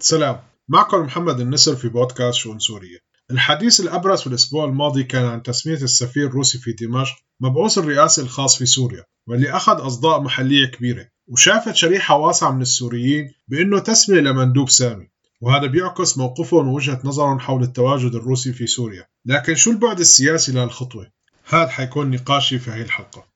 سلام. معكم محمد النسر في بودكاست شؤون سوريا الحديث الأبرز في الأسبوع الماضي كان عن تسمية السفير الروسي في دمشق مبعوث الرئاسي الخاص في سوريا واللي أخذ أصداء محلية كبيرة وشافت شريحة واسعة من السوريين بأنه تسمية لمندوب سامي وهذا بيعكس موقفهم ووجهة نظرهم حول التواجد الروسي في سوريا. لكن شو البعد السياسي لهالخطوة؟ هذا حيكون نقاشي في هذه الحلقة.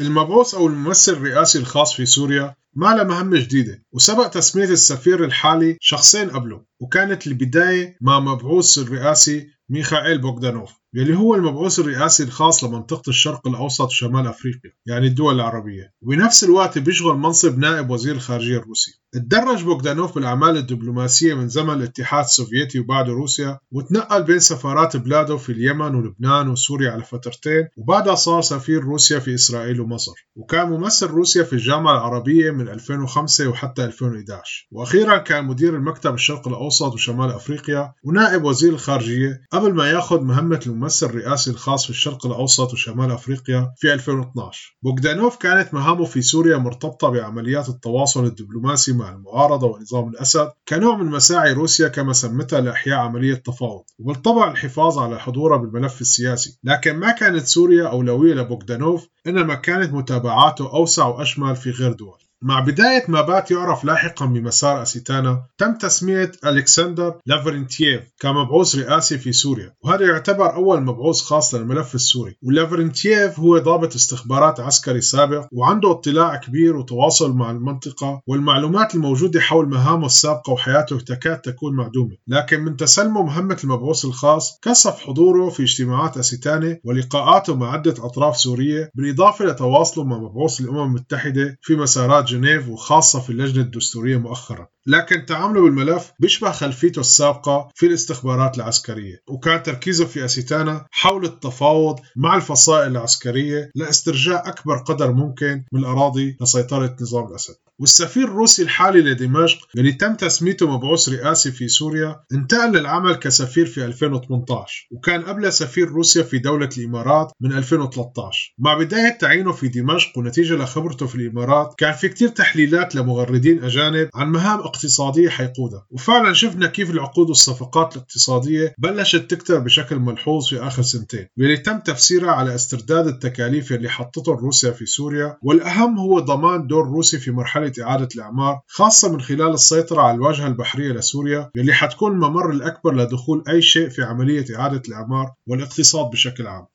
المبعوث أو الممثل الرئاسي الخاص في سوريا ما له مهمة جديدة وسبق تسمية السفير الحالي شخصين قبله وكانت البداية مع مبعوث الرئاسي ميخائيل بوغدانوف يلي هو المبعوث الرئاسي الخاص لمنطقة الشرق الأوسط وشمال أفريقيا يعني الدول العربية. وبنفس الوقت بيشغل منصب نائب وزير الخارجية الروسي. تدرج بوغدانوف بالأعمال الدبلوماسية من زمن الاتحاد السوفيتي وبعده روسيا وتنقل بين سفارات بلاده في اليمن ولبنان وسوريا على فترتين وبعدها صار سفير روسيا في إسرائيل ومصر. وكان ممثل روسيا في الجامعة العربية من 2005 وحتى 2011 وأخيرا كان مدير المكتب الشرق الأوسط وشمال أفريقيا ونائب وزير الخارجية. قبل ما ياخذ مهمة الممثل الرئاسي الخاص في الشرق الأوسط وشمال أفريقيا في 2012 بوغدانوف كانت مهامه في سوريا مرتبطة بعمليات التواصل الدبلوماسي مع المعارضة ونظام الأسد كنوع من مساعي روسيا كما سمتها لإحياء عملية تفاوض وبالطبع الحفاظ على حضورها بالملف السياسي. لكن ما كانت سوريا أولوية لبوغدانوف إنما كانت متابعاته أوسع وأشمل في غير دول. مع بداية ما بات يعرف لاحقا بمسار أستانا تم تسمية ألكسندر لافرنتييف كمبعوث رئاسي في سوريا وهذا يعتبر أول مبعوث خاص للملف السوري. ولافرنتييف هو ضابط استخبارات عسكري سابق وعنده اطلاع كبير وتواصل مع المنطقة والمعلومات الموجودة حول مهامه السابقة وحياته تكاد تكون معدومة. لكن من تسلمه مهمة المبعوث الخاص كثف حضوره في اجتماعات أسيتانة ولقاءاته مع عدة أطراف سورية بالإضافة لتواصله مع مبعوث الأمم المتحدة في مسارات جنيف وخاصة في اللجنة الدستورية مؤخرا. لكن تعامله بالملف بيشبه خلفيته السابقة في الاستخبارات العسكرية. وكان تركيزه في أسيتانا حول التفاوض مع الفصائل العسكرية لاسترجاع أكبر قدر ممكن من الأراضي لسيطرة نظام الأسد. والسفير الروسي الحالي لدمشق اللي تم تسميته مبعوث رئاسي في سوريا انتقل للعمل كسفير في 2018 وكان قبل سفير روسيا في دولة الإمارات من 2013 مع بداية تعيينه في دمشق ونتيجة لخبرته في الإمارات كان في كتير تحليلات لمغردين أجانب عن مهام اقتصادية حيقودها وفعلا شفنا كيف العقود والصفقات الاقتصادية بلشت تكتر بشكل ملحوظ في آخر سنتين واللي تم تفسيرها على استرداد التكاليف اللي حطته روسيا في سوريا والأهم هو ضمان دور روسي في مرحلة إعادة الإعمار خاصة من خلال السيطرة على الواجهة البحرية لسوريا واللي حتكون الممر الأكبر لدخول أي شيء في عملية إعادة الإعمار والاقتصاد بشكل عام.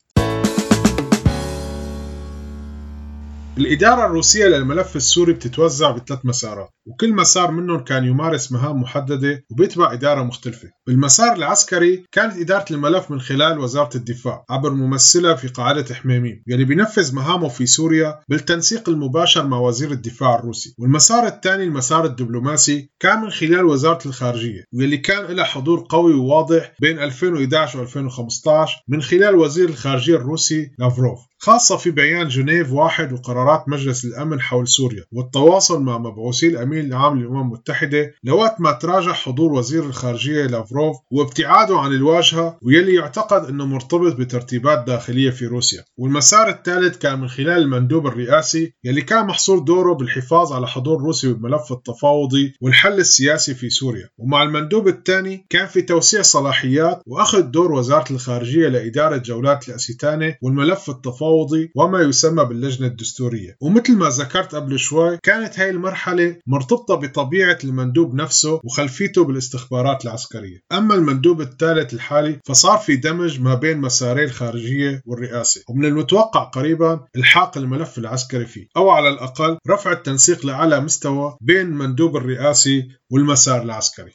الإدارة الروسية للملف السوري بتتوزع بثلاث مسارات. وكل مسار منهم كان يمارس مهام محددة وبيتبع إدارة مختلفة. بالمسار العسكري كانت إدارة الملف من خلال وزارة الدفاع عبر ممثلة في قاعدة حميميم يلي بينفذ مهامه في سوريا بالتنسيق المباشر مع وزير الدفاع الروسي. والمسار الثاني المسار الدبلوماسي كان من خلال وزارة الخارجية واللي كان لها حضور قوي وواضح بين 2011 و 2015 من خلال وزير الخارجية الروسي لافروف. خاصة في بيان جنيف واحد وقرارات مجلس الأمن حول سوريا والتواصل مع مبعوثي الأمين العام للأمم المتحدة لوقت ما تراجع حضور وزير الخارجية لافروف وابتعاده عن الواجهة ويلي يعتقد أنه مرتبط بترتيبات داخلية في روسيا. والمسار الثالث كان من خلال المندوب الرئاسي يلي كان محصور دوره بالحفاظ على حضور روسي بالملف التفاوضي والحل السياسي في سوريا. ومع المندوب الثاني كان في توسيع صلاحيات وأخذ دور وزارة الخارجية لإدارة جولات الأسيتانة والملف التفاوضي التفاوضي وما يسمى باللجنة الدستورية. ومثل ما ذكرت قبل شوي كانت هاي المرحلة مرتبطة بطبيعة المندوب نفسه وخلفيته بالاستخبارات العسكرية. أما المندوب الثالث الحالي فصار في دمج ما بين مساري الخارجية والرئاسة ومن المتوقع قريبا إلحاق الملف العسكري فيه أو على الأقل رفع التنسيق لأعلى مستوى بين المندوب الرئاسي والمسار العسكري.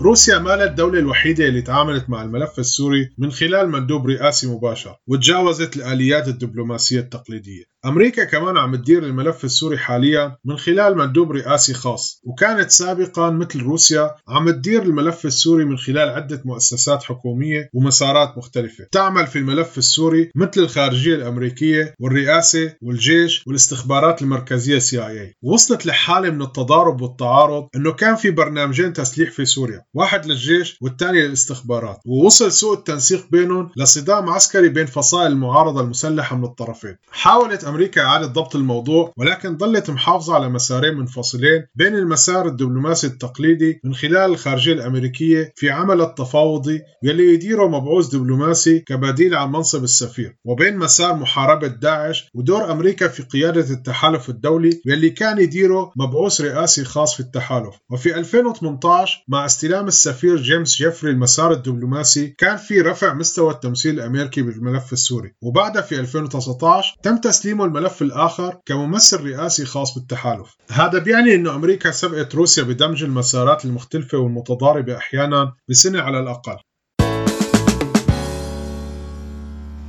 روسيا ما الدولة الوحيدة اللي تعاملت مع الملف السوري من خلال مندوب رئاسي مباشر وتجاوزت الآليات الدبلوماسية التقليدية. أمريكا كمان عم تدير الملف السوري حاليا من خلال مندوب رئاسي خاص وكانت سابقا مثل روسيا عم تدير الملف السوري من خلال عدة مؤسسات حكومية ومسارات مختلفة. تعمل في الملف السوري مثل الخارجية الأمريكية والرئاسة والجيش والاستخبارات المركزية CIA وصلت لحالة من التضارب والتعارض أنه كان في برنامجين تسليح في سوريا واحد للجيش والثاني للاستخبارات. ووصل سوء التنسيق بينهم لصدام عسكري بين فصائل المعارضة المسلحة من الطرفين. حاولت أمريكا إعادة ضبط الموضوع ولكن ظلت محافظة على مسارين منفصلين بين المسار الدبلوماسي التقليدي من خلال الخارجية الأمريكية في عمل التفاوضي يلي يديره مبعوث دبلوماسي كبديل عن منصب السفير وبين مسار محاربة داعش ودور أمريكا في قيادة التحالف الدولي يلي كان يديره مبعوث رئاسي خاص في التحالف. وفي 2018 مع استلام السفير جيمس جيفري المسار الدبلوماسي كان في رفع مستوى التمثيل الأمريكي بالملف السوري. وبعدها في 2019 تم تسليمه الملف الآخر كممثل رئاسي خاص بالتحالف. هذا بيعني أن أمريكا سبقت روسيا بدمج المسارات المختلفة والمتضاربة أحيانا بسنة على الأقل.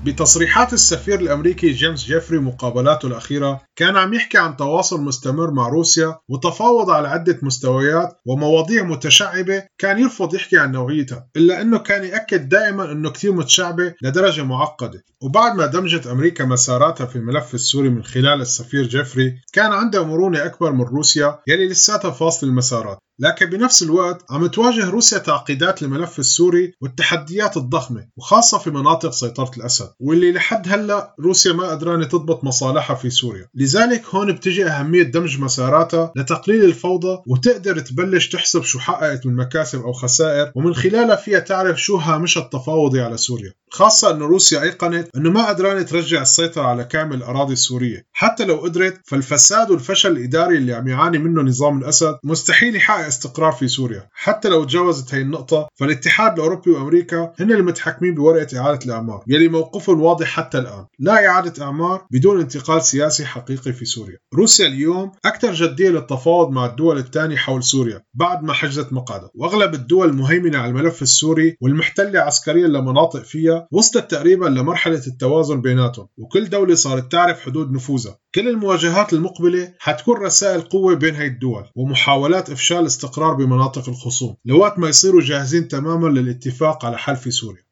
بتصريحات السفير الأمريكي جيمس جيفري مقابلاته الأخيرة كان عم يحكي عن تواصل مستمر مع روسيا وتفاوض على عدة مستويات ومواضيع متشعبة كان يرفض يحكي عن نوعيتها إلا إنه كان يأكد دائما إنه كثير متشعبة لدرجة معقدة. وبعد ما دمجت أمريكا مساراتها في الملف السوري من خلال السفير جيفري كان عندها مرونة أكبر من روسيا يلي لساتها فاصل المسارات. لكن بنفس الوقت عم تواجه روسيا تعقيدات الملف السوري والتحديات الضخمة وخاصة في مناطق سيطرة الأسد واللي لحد هلأ روسيا ما قدرانة تضبط مصالحها في سوريا. لذلك هون بتجي أهمية دمج مساراتها لتقليل الفوضى وتقدر تبلش تحسب شو حققت من مكاسب أو خسائر ومن خلالها فيها تعرف شو هامشها التفاوضي على سوريا. خاصة أنه روسيا أيقنت أنه ما قدرانة ترجع السيطرة على كامل الأراضي السورية. حتى لو قدرت فالفساد والفشل الإداري اللي عم يعاني منه نظام الأسد مستحيل يحقق استقرار في سوريا. حتى لو تجاوزت هي النقطة فالاتحاد الأوروبي وأمريكا هن المتحكمين بورقة إعادة الأعمار يلي موقفهم واضح حتى الآن. لا إعادة أعمار بدون انتقال سياسي حقيقي في سوريا. روسيا اليوم أكثر جدية للتفاوض مع الدول الثانية حول سوريا بعد ما حجزت مقعدها. وأغلب الدول المهيمنة على الملف السوري والمحتلة عسكريا لمناطق فيها وصلت تقريبا لمرحلة التوازن بيناتهم. وكل دولة صارت تعرف حدود نفوذها. كل المواجهات المقبلة حتكون رسائل قوة بين هاي الدول ومحاولات إفشال استقرار بمناطق الخصوم. لوقت ما يصيروا جاهزين تماما للاتفاق على حل في سوريا.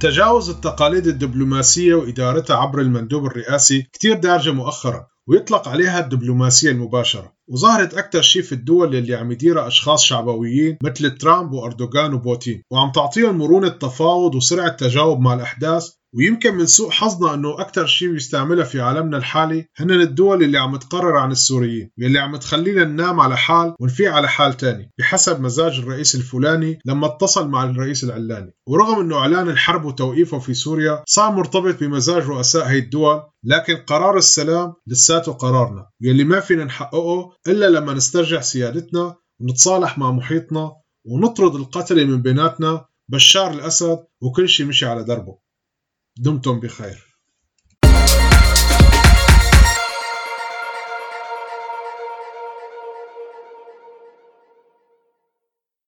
تجاوز التقاليد الدبلوماسية وإدارتها عبر المندوب الرئاسي كتير دارجة مؤخرا ويطلق عليها الدبلوماسية المباشرة. وظهرت أكثر شيء في الدول اللي عم يديرها أشخاص شعبويين مثل ترامب وأردوغان وبوتين. وعم تعطيهم مرونة تفاوض وسرعة تجاوب مع الأحداث ويمكن من سوء حظنا أنه أكثر شيء بيستعملها في عالمنا الحالي هن الدول اللي عم تقرر عن السوريين واللي عم تخلينا ننام على حال ونفيق على حال تاني بحسب مزاج الرئيس الفلاني لما اتصل مع الرئيس العلاني. ورغم أنه إعلان الحرب وتوقيفه في سوريا صار مرتبط بمزاج رؤساء هي الدول لكن قرار السلام لساته قرارنا يلي ما فينا نحققه إلا لما نسترجع سيادتنا ونتصالح مع محيطنا ونطرد القتلة من بيناتنا بشار الأسد وكل شيء مشي على دربه. دمتم بخير.